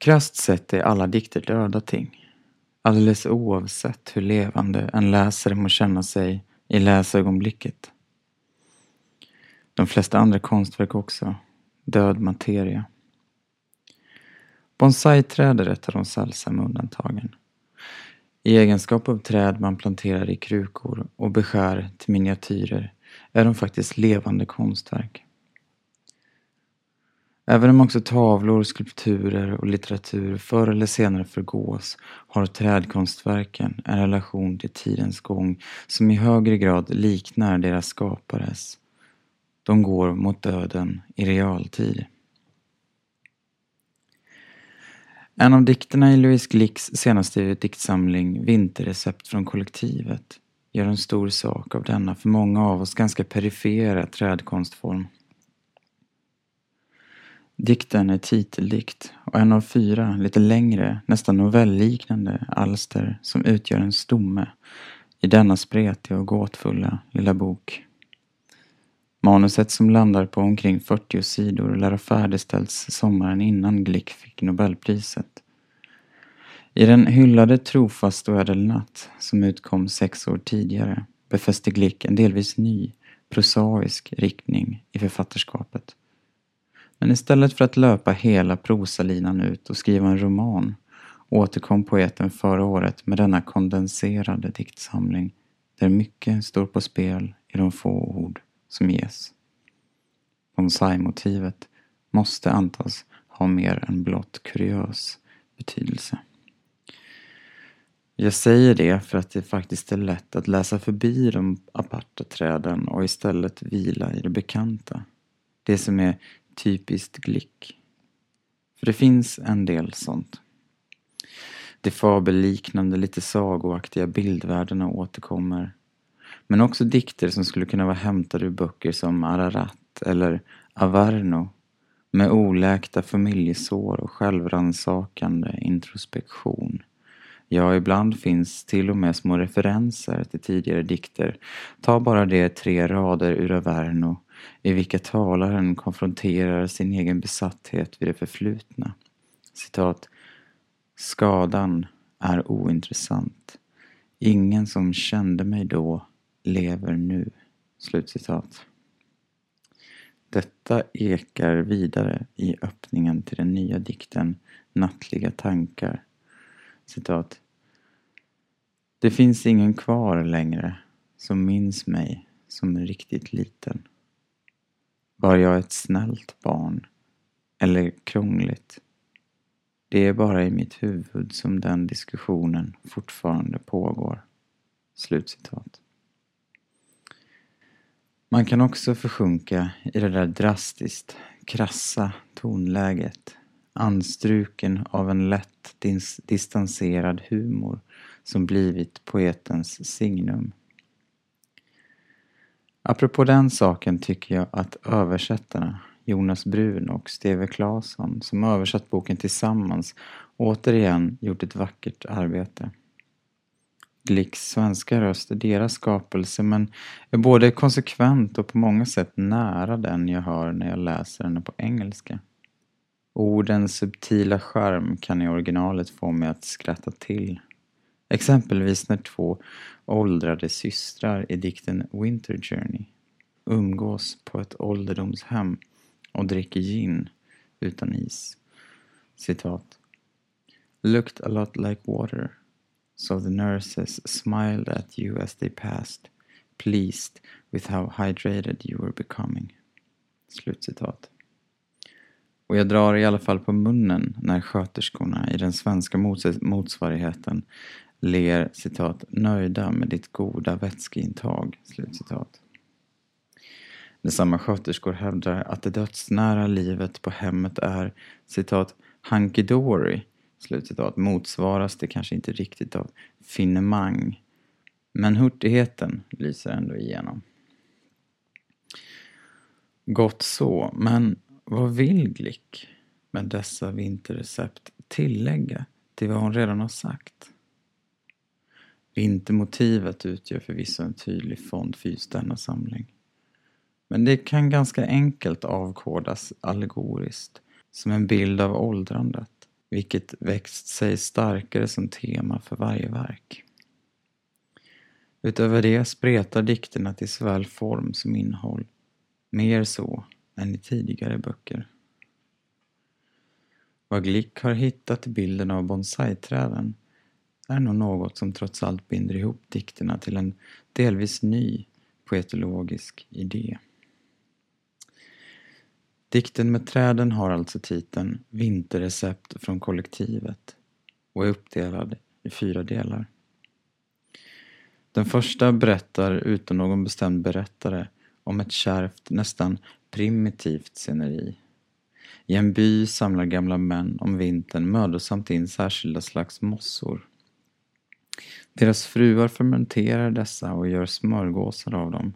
Krasst sett är alla dikter döda ting. Alldeles oavsett hur levande en läsare må känna sig i läsögonblicket. De flesta andra konstverk också. Död materia. Bonsaiträd är ett av de sällsamma undantagen. I egenskap av träd man planterar i krukor och beskär till miniatyrer är de faktiskt levande konstverk. Även om också tavlor, skulpturer och litteratur förr eller senare förgås har trädkonstverken en relation till tidens gång som i högre grad liknar deras skapares. De går mot döden i realtid. En av dikterna i Louise Glicks senaste diktsamling Vinterrecept från kollektivet gör en stor sak av denna för många av oss ganska perifera trädkonstform. Dikten är titeldikt och en av fyra lite längre, nästan novellliknande alster som utgör en stomme i denna spretiga och gåtfulla lilla bok. Manuset som landar på omkring 40 sidor lär ha färdigställts sommaren innan Glick fick Nobelpriset. I den hyllade Trofast och ädel natt, som utkom sex år tidigare, befäste Glick en delvis ny, prosaisk riktning i författarskapet. Men istället för att löpa hela prosalinan ut och skriva en roman återkom poeten förra året med denna kondenserade diktsamling där mycket står på spel i de få ord som ges. Bonsai-motivet måste antas ha mer än blott kuriös betydelse. Jag säger det för att det faktiskt är lätt att läsa förbi de aparta träden och istället vila i det bekanta. Det som är typiskt glick. För det finns en del sånt. De fabelliknande, lite sagoaktiga bildvärdena återkommer. Men också dikter som skulle kunna vara hämtade ur böcker som Ararat eller Averno med oläkta familjesår och självransakande introspektion. Ja, ibland finns till och med små referenser till tidigare dikter. Ta bara de tre rader ur Averno i vilka talaren konfronterar sin egen besatthet vid det förflutna. Citat. Skadan är ointressant. Ingen som kände mig då lever nu. Slutcitat. Detta ekar vidare i öppningen till den nya dikten Nattliga tankar. Citat. Det finns ingen kvar längre som minns mig som riktigt liten. Var jag ett snällt barn? Eller krångligt? Det är bara i mitt huvud som den diskussionen fortfarande pågår. Slutcitat. Man kan också försjunka i det där drastiskt krassa tonläget anstruken av en lätt dis distanserad humor som blivit poetens signum. Apropå den saken tycker jag att översättarna Jonas Brun och Steve Claesson som översatt boken tillsammans återigen gjort ett vackert arbete. Glicks svenska röst är deras skapelse men är både konsekvent och på många sätt nära den jag hör när jag läser henne på engelska. Ordens subtila charm kan i originalet få mig att skratta till. Exempelvis när två åldrade systrar i dikten Winter Journey umgås på ett ålderdomshem och dricker gin utan is. Citat. Looked a lot like water. So the nurses smiled at you as they passed, pleased with how hydrated you were becoming. Slutcitat. Och jag drar i alla fall på munnen när sköterskorna i den svenska motsvarigheten ler citat nöjda med ditt goda vätskeintag. Slutcitat. När samma sköterskor hävdar att det dödsnära livet på hemmet är citat hunky-dory slutcitat motsvaras det kanske inte riktigt av finemang. Men hurtigheten lyser ändå igenom. Gott så, men vad vill Glick med dessa vinterrecept tillägga till vad hon redan har sagt? Vintermotivet utgör förvisso en tydlig fond för just denna samling. Men det kan ganska enkelt avkodas allegoriskt som en bild av åldrandet. vilket växt sig starkare som tema för varje verk. Utöver det spretar dikterna till såväl form som innehåll, mer så än i tidigare böcker. Vad Glick har hittat i bilden av bonsaiträden är nog något som trots allt binder ihop dikterna till en delvis ny poetologisk idé. Dikten med träden har alltså titeln Vinterrecept från kollektivet och är uppdelad i fyra delar. Den första berättar utan någon bestämd berättare om ett kärvt, nästan primitivt sceneri. I en by samlar gamla män om vintern mödosamt in särskilda slags mossor. Deras fruar fermenterar dessa och gör smörgåsar av dem.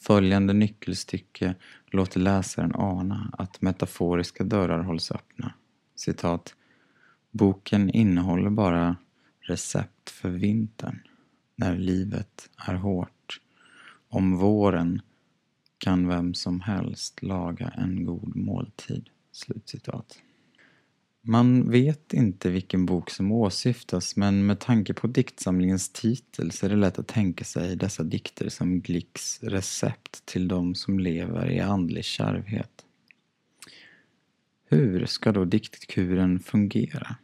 Följande nyckelstycke låter läsaren ana att metaforiska dörrar hålls öppna. Citat. Boken innehåller bara recept för vintern, när livet är hårt. Om våren kan vem som helst laga en god måltid. Slutcitat. Man vet inte vilken bok som åsyftas men med tanke på diktsamlingens titel så är det lätt att tänka sig dessa dikter som Glicks recept till de som lever i andlig kärvhet. Hur ska då diktkuren fungera?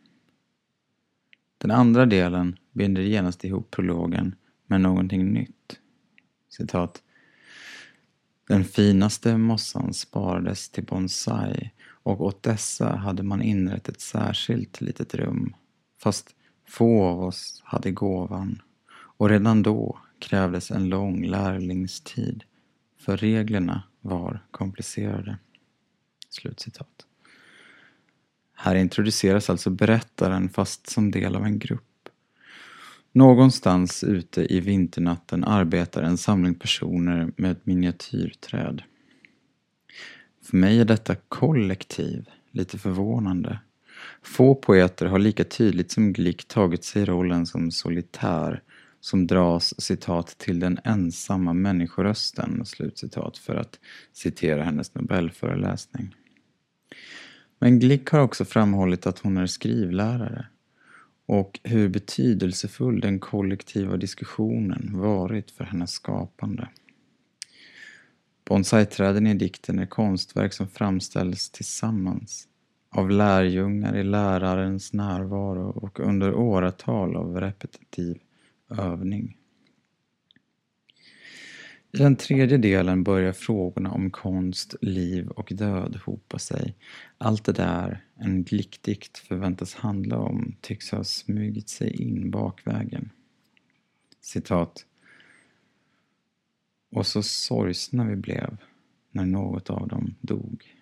Den andra delen binder genast ihop prologen med någonting nytt. Citat. Den finaste mossan sparades till bonsai och åt dessa hade man inrett ett särskilt litet rum, fast få av oss hade gåvan och redan då krävdes en lång lärlingstid, för reglerna var komplicerade. Slutcitat. Här introduceras alltså berättaren fast som del av en grupp. Någonstans ute i vinternatten arbetar en samling personer med ett miniatyrträd. För mig är detta kollektiv lite förvånande. Få poeter har lika tydligt som Glick tagit sig rollen som solitär som dras citat till den ensamma människorösten slutcitat för att citera hennes nobelföreläsning. Men Glick har också framhållit att hon är skrivlärare och hur betydelsefull den kollektiva diskussionen varit för hennes skapande. Bonsaiträden i dikten är konstverk som framställs tillsammans av lärjungar i lärarens närvaro och under åratal av repetitiv övning. I den tredje delen börjar frågorna om konst, liv och död hopa sig. Allt det där en glickdikt förväntas handla om tycks ha smugit sig in bakvägen. Citat och så sorgsna vi blev när något av dem dog.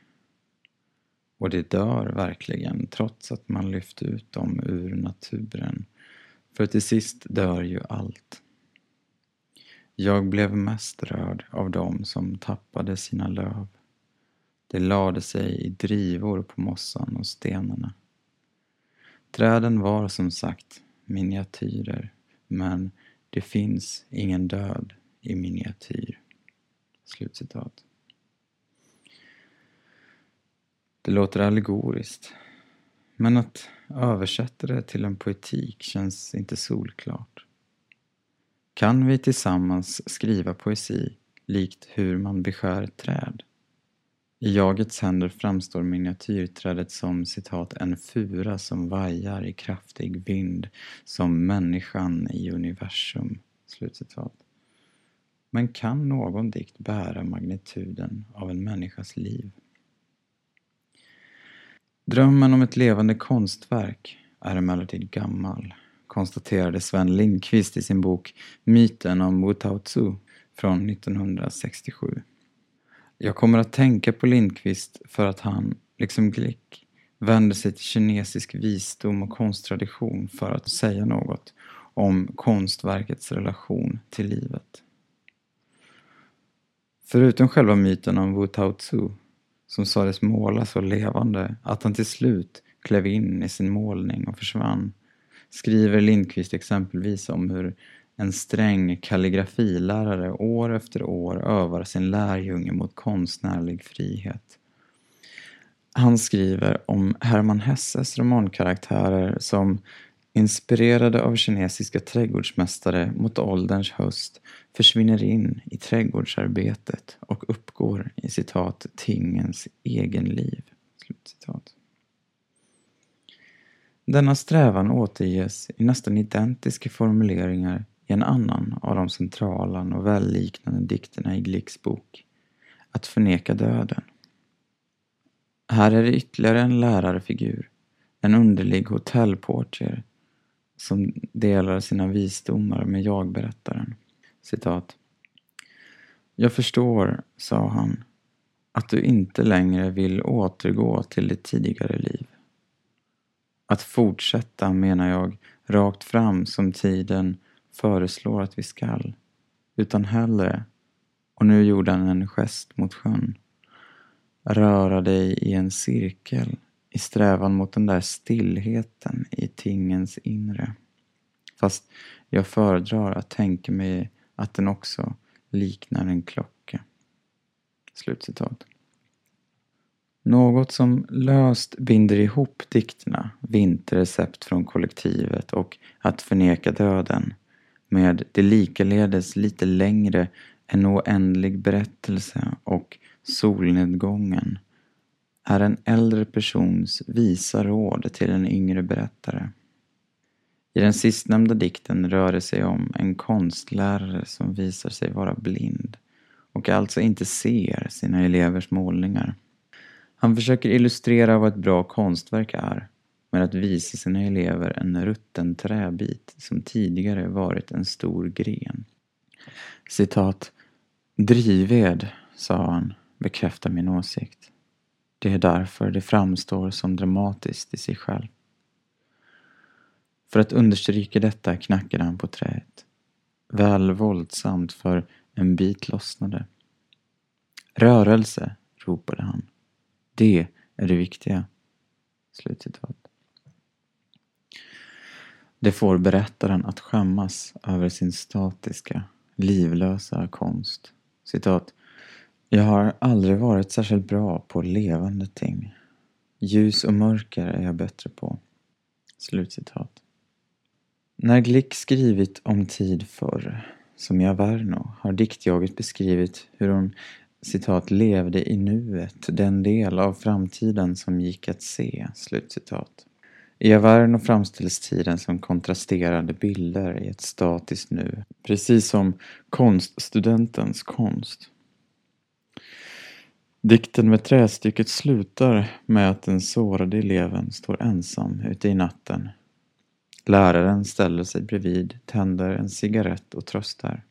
Och det dör verkligen trots att man lyft ut dem ur naturen. För till sist dör ju allt. Jag blev mest rörd av dem som tappade sina löv. De lade sig i drivor på mossan och stenarna. Träden var som sagt miniatyrer, men det finns ingen död i miniatyr. Slutcitat. Det låter allegoriskt, men att översätta det till en poetik känns inte solklart. Kan vi tillsammans skriva poesi likt hur man beskär träd? I jagets händer framstår miniatyrträdet som citat en fura som vajar i kraftig vind som människan i universum. Slutcitat. Men kan någon dikt bära magnituden av en människas liv? Drömmen om ett levande konstverk är emellertid gammal, konstaterade Sven Lindqvist i sin bok Myten om Wu Tao Tzu från 1967. Jag kommer att tänka på Lindqvist för att han, liksom Glick, vänder sig till kinesisk visdom och konsttradition för att säga något om konstverkets relation till livet. Förutom själva myten om Wu Tao Tzu, som sades måla så levande att han till slut klev in i sin målning och försvann, skriver Lindqvist exempelvis om hur en sträng kalligrafilärare år efter år övar sin lärjunge mot konstnärlig frihet. Han skriver om Hermann Hesses romankaraktärer som inspirerade av kinesiska trädgårdsmästare mot ålderns höst försvinner in i trädgårdsarbetet och uppgår i citat tingens egen liv. Slutcitat. Denna strävan återges i nästan identiska formuleringar i en annan av de centrala novellliknande dikterna i Glicks bok, Att förneka döden. Här är det ytterligare en lärarfigur, en underlig hotellportier som delar sina visdomar med jag-berättaren. Citat. Jag förstår, sa han, att du inte längre vill återgå till ditt tidigare liv. Att fortsätta menar jag rakt fram som tiden föreslår att vi skall, utan hellre, och nu gjorde han en gest mot sjön, röra dig i en cirkel i strävan mot den där stillheten i tingens inre. Fast jag föredrar att tänka mig att den också liknar en klocka. Slutcitat. Något som löst binder ihop dikterna Vinterrecept från kollektivet och Att förneka döden med det likaledes lite längre En oändlig berättelse och Solnedgången är en äldre persons visa råd till en yngre berättare. I den sistnämnda dikten rör det sig om en konstlärare som visar sig vara blind och alltså inte ser sina elevers målningar. Han försöker illustrera vad ett bra konstverk är med att visa sina elever en rutten träbit som tidigare varit en stor gren. Citat. Drivved, sa han, bekräftar min åsikt. Det är därför det framstår som dramatiskt i sig själv. För att understryka detta knackade han på träet. Väl våldsamt för en bit lossnade. Rörelse, ropade han. Det är det viktiga. Slutcitat. Det får berättaren att skämmas över sin statiska, livlösa konst. Citat. Jag har aldrig varit särskilt bra på levande ting. Ljus och mörker är jag bättre på. Slutcitat. När Glick skrivit om tid förr, som i Averno, har diktjaget beskrivit hur hon citat, levde i nuet, den del av framtiden som gick att se. Slutcitat. I Averno framställs tiden som kontrasterande bilder i ett statiskt nu, precis som konststudentens konst. Dikten med trästycket slutar med att den sårade eleven står ensam ute i natten. Läraren ställer sig bredvid, tänder en cigarett och tröstar.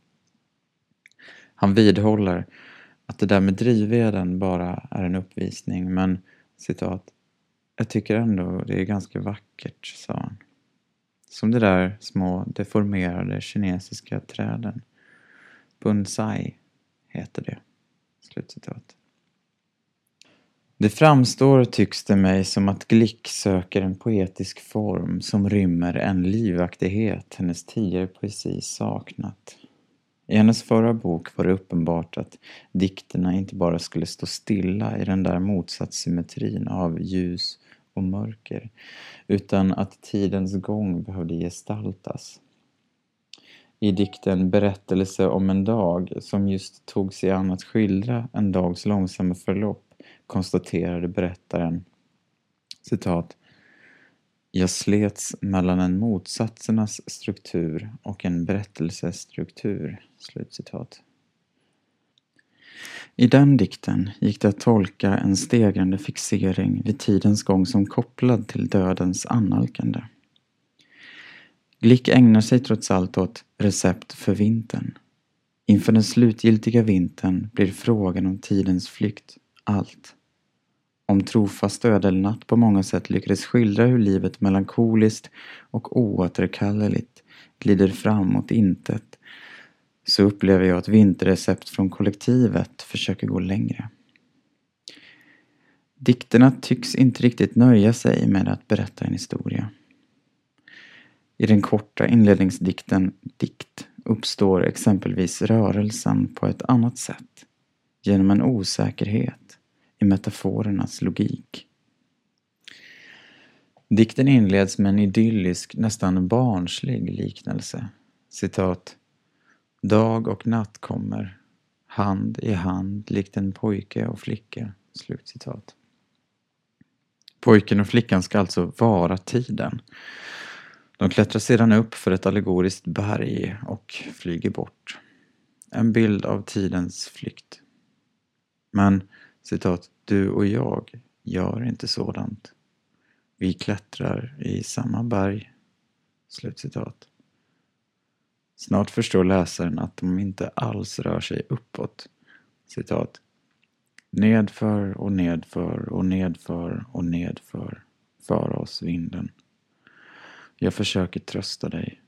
Han vidhåller att det där med drivveden bara är en uppvisning men citat jag tycker ändå det är ganska vackert, sa han. Som de där små deformerade kinesiska träden. Bonsai heter det. Slutcitat. Det framstår, tycks det mig, som att Glick söker en poetisk form som rymmer en livaktighet hennes tidigare poesi saknat. I hennes förra bok var det uppenbart att dikterna inte bara skulle stå stilla i den där motsatssymmetrin av ljus och mörker, utan att tidens gång behövde gestaltas. I dikten Berättelse om en dag, som just tog sig an att skildra en dags långsamma förlopp, konstaterade berättaren citat jag slets mellan en motsatsernas struktur och en berättelsestruktur. Slutcitat. I den dikten gick det att tolka en stegrande fixering vid tidens gång som kopplad till dödens annalkande. Glick ägnar sig trots allt åt recept för vintern. Inför den slutgiltiga vintern blir frågan om tidens flykt allt. Om trofast ödelnatt på många sätt lyckades skildra hur livet melankoliskt och oåterkalleligt glider fram mot intet så upplever jag att vinterrecept från kollektivet försöker gå längre. Dikterna tycks inte riktigt nöja sig med att berätta en historia. I den korta inledningsdikten Dikt uppstår exempelvis rörelsen på ett annat sätt, genom en osäkerhet i metaforernas logik. Dikten inleds med en idyllisk, nästan barnslig liknelse. Citat. Dag och natt kommer, hand i hand likt en pojke och flicka. Slutcitat. Pojken och flickan ska alltså vara tiden. De klättrar sedan upp för ett allegoriskt berg och flyger bort. En bild av tidens flykt. Men, citat, du och jag gör inte sådant. Vi klättrar i samma berg. Slutcitat. Snart förstår läsaren att de inte alls rör sig uppåt. Citat. Nedför och nedför och nedför och nedför för oss vinden. Jag försöker trösta dig,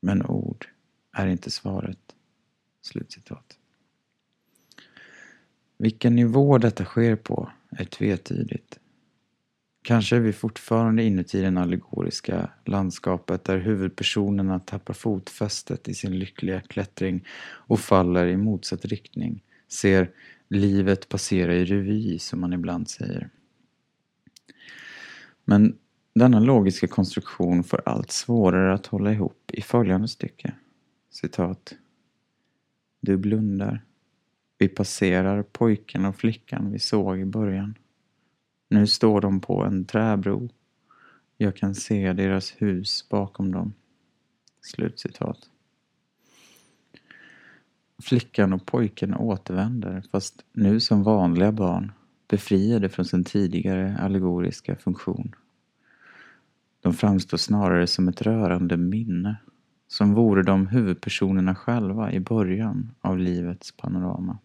men ord är inte svaret. Slutcitat. Vilken nivå detta sker på är tvetydigt. Kanske är vi fortfarande inuti det allegoriska landskapet där huvudpersonerna tappar fotfästet i sin lyckliga klättring och faller i motsatt riktning, ser livet passera i revy som man ibland säger. Men denna logiska konstruktion får allt svårare att hålla ihop i följande stycke. Citat. Du blundar. Vi passerar pojken och flickan vi såg i början. Nu står de på en träbro. Jag kan se deras hus bakom dem. Slutcitat. Flickan och pojken återvänder, fast nu som vanliga barn, befriade från sin tidigare allegoriska funktion. De framstår snarare som ett rörande minne, som vore de huvudpersonerna själva i början av livets panorama.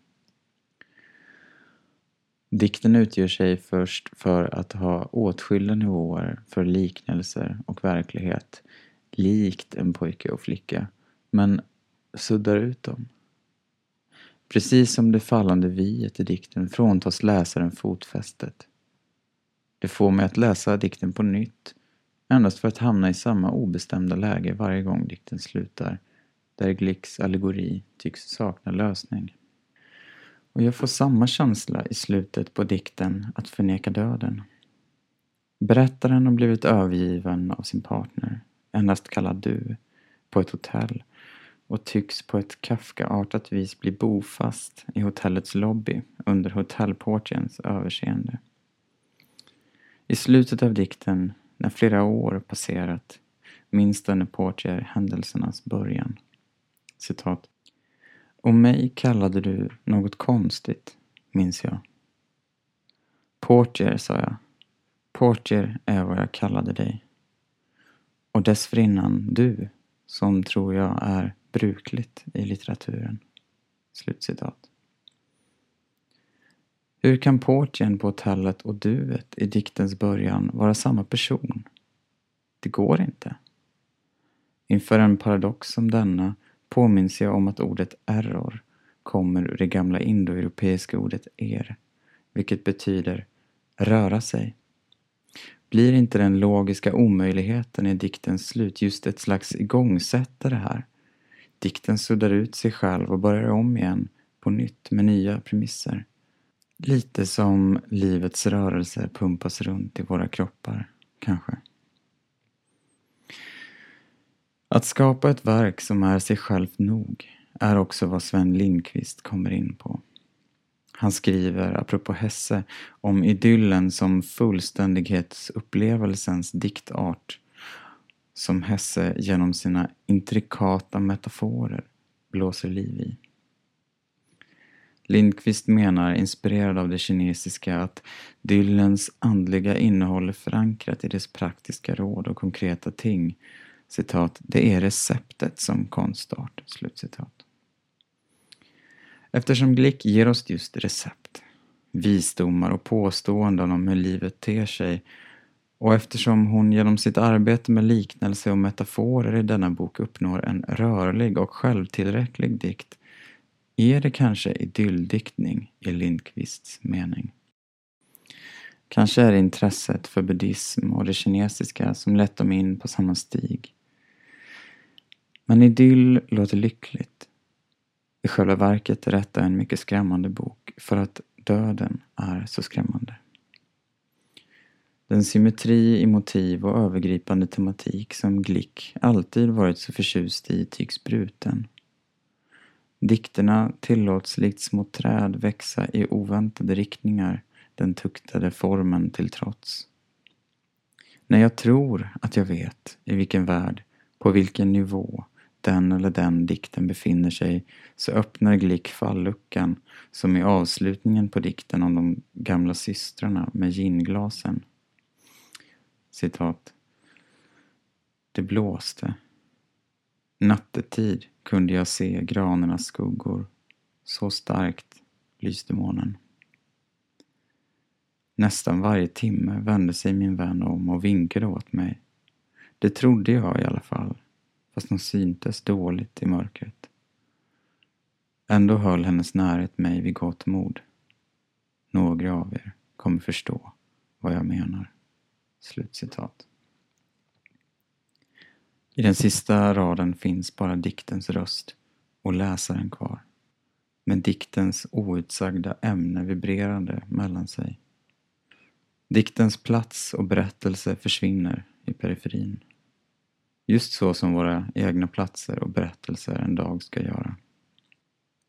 Dikten utgör sig först för att ha åtskilda nivåer för liknelser och verklighet, likt en pojke och flicka, men suddar ut dem. Precis som det fallande viet i dikten fråntas läsaren fotfästet. Det får mig att läsa dikten på nytt, endast för att hamna i samma obestämda läge varje gång dikten slutar, där Glicks allegori tycks sakna lösning. Och jag får samma känsla i slutet på dikten Att förneka döden. Berättaren har blivit övergiven av sin partner, endast kallad du, på ett hotell och tycks på ett Kafkaartat vis bli bofast i hotellets lobby under hotellportiens överseende. I slutet av dikten, när flera år passerat, minns denne portier händelsernas början. Citat. Och mig kallade du något konstigt, minns jag. Portier, sa jag. Portier är vad jag kallade dig. Och dessförinnan du, som tror jag är brukligt i litteraturen. Slutcitat. Hur kan portiern på hotellet och duet i diktens början vara samma person? Det går inte. Inför en paradox som denna påminns jag om att ordet error kommer ur det gamla indoeuropeiska ordet er, vilket betyder röra sig. Blir inte den logiska omöjligheten i diktens slut just ett slags igångsättare här? Dikten suddar ut sig själv och börjar om igen på nytt med nya premisser. Lite som livets rörelser pumpas runt i våra kroppar, kanske. Att skapa ett verk som är sig självt nog är också vad Sven Lindqvist kommer in på. Han skriver, apropå Hesse, om idyllen som fullständighetsupplevelsens diktart som Hesse genom sina intrikata metaforer blåser liv i. Lindqvist menar, inspirerad av det kinesiska, att dyllens andliga innehåll är förankrat i dess praktiska råd och konkreta ting citat, det är receptet som konstart, slutcitat. Eftersom Glick ger oss just recept, visdomar och påståenden om hur livet ter sig och eftersom hon genom sitt arbete med liknelse och metaforer i denna bok uppnår en rörlig och självtillräcklig dikt är det kanske idylldiktning i Lindqvists mening. Kanske är det intresset för buddhism och det kinesiska som lett dem in på samma stig. Men idyll låter lyckligt. I själva verket är detta en mycket skrämmande bok för att döden är så skrämmande. Den symmetri i motiv och övergripande tematik som Glick alltid varit så förtjust i tycks bruten. Dikterna tillåts likt små träd växa i oväntade riktningar, den tuktade formen till trots. När jag tror att jag vet i vilken värld, på vilken nivå den eller den dikten befinner sig så öppnar Glick falluckan som i avslutningen på dikten om de gamla systrarna med ginglasen. Citat. Det blåste. Nattetid kunde jag se granernas skuggor. Så starkt lyste månen. Nästan varje timme vände sig min vän om och vinkade åt mig. Det trodde jag i alla fall, fast hon syntes dåligt i mörkret. Ändå höll hennes närhet mig vid gott mod. Några av er kommer förstå vad jag menar. Slutcitat. I den sista raden finns bara diktens röst och läsaren kvar. Med diktens outsagda ämne vibrerande mellan sig. Diktens plats och berättelse försvinner i periferin. Just så som våra egna platser och berättelser en dag ska göra.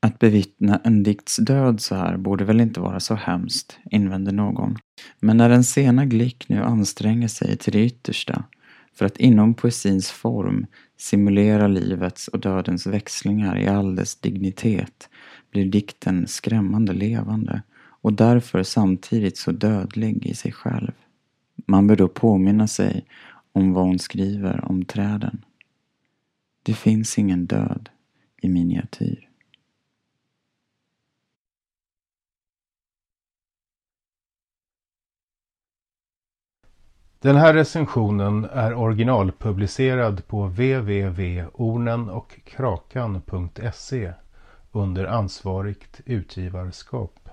Att bevittna en dikts död så här borde väl inte vara så hemskt, invänder någon. Men när den sena glick nu anstränger sig till det yttersta för att inom poesins form simulera livets och dödens växlingar i all dess dignitet blir dikten skrämmande levande och därför samtidigt så dödlig i sig själv. Man bör då påminna sig om vad hon skriver om träden. Det finns ingen död i miniatyr. Den här recensionen är originalpublicerad på www.ornenochkrakan.se under ansvarigt utgivarskap.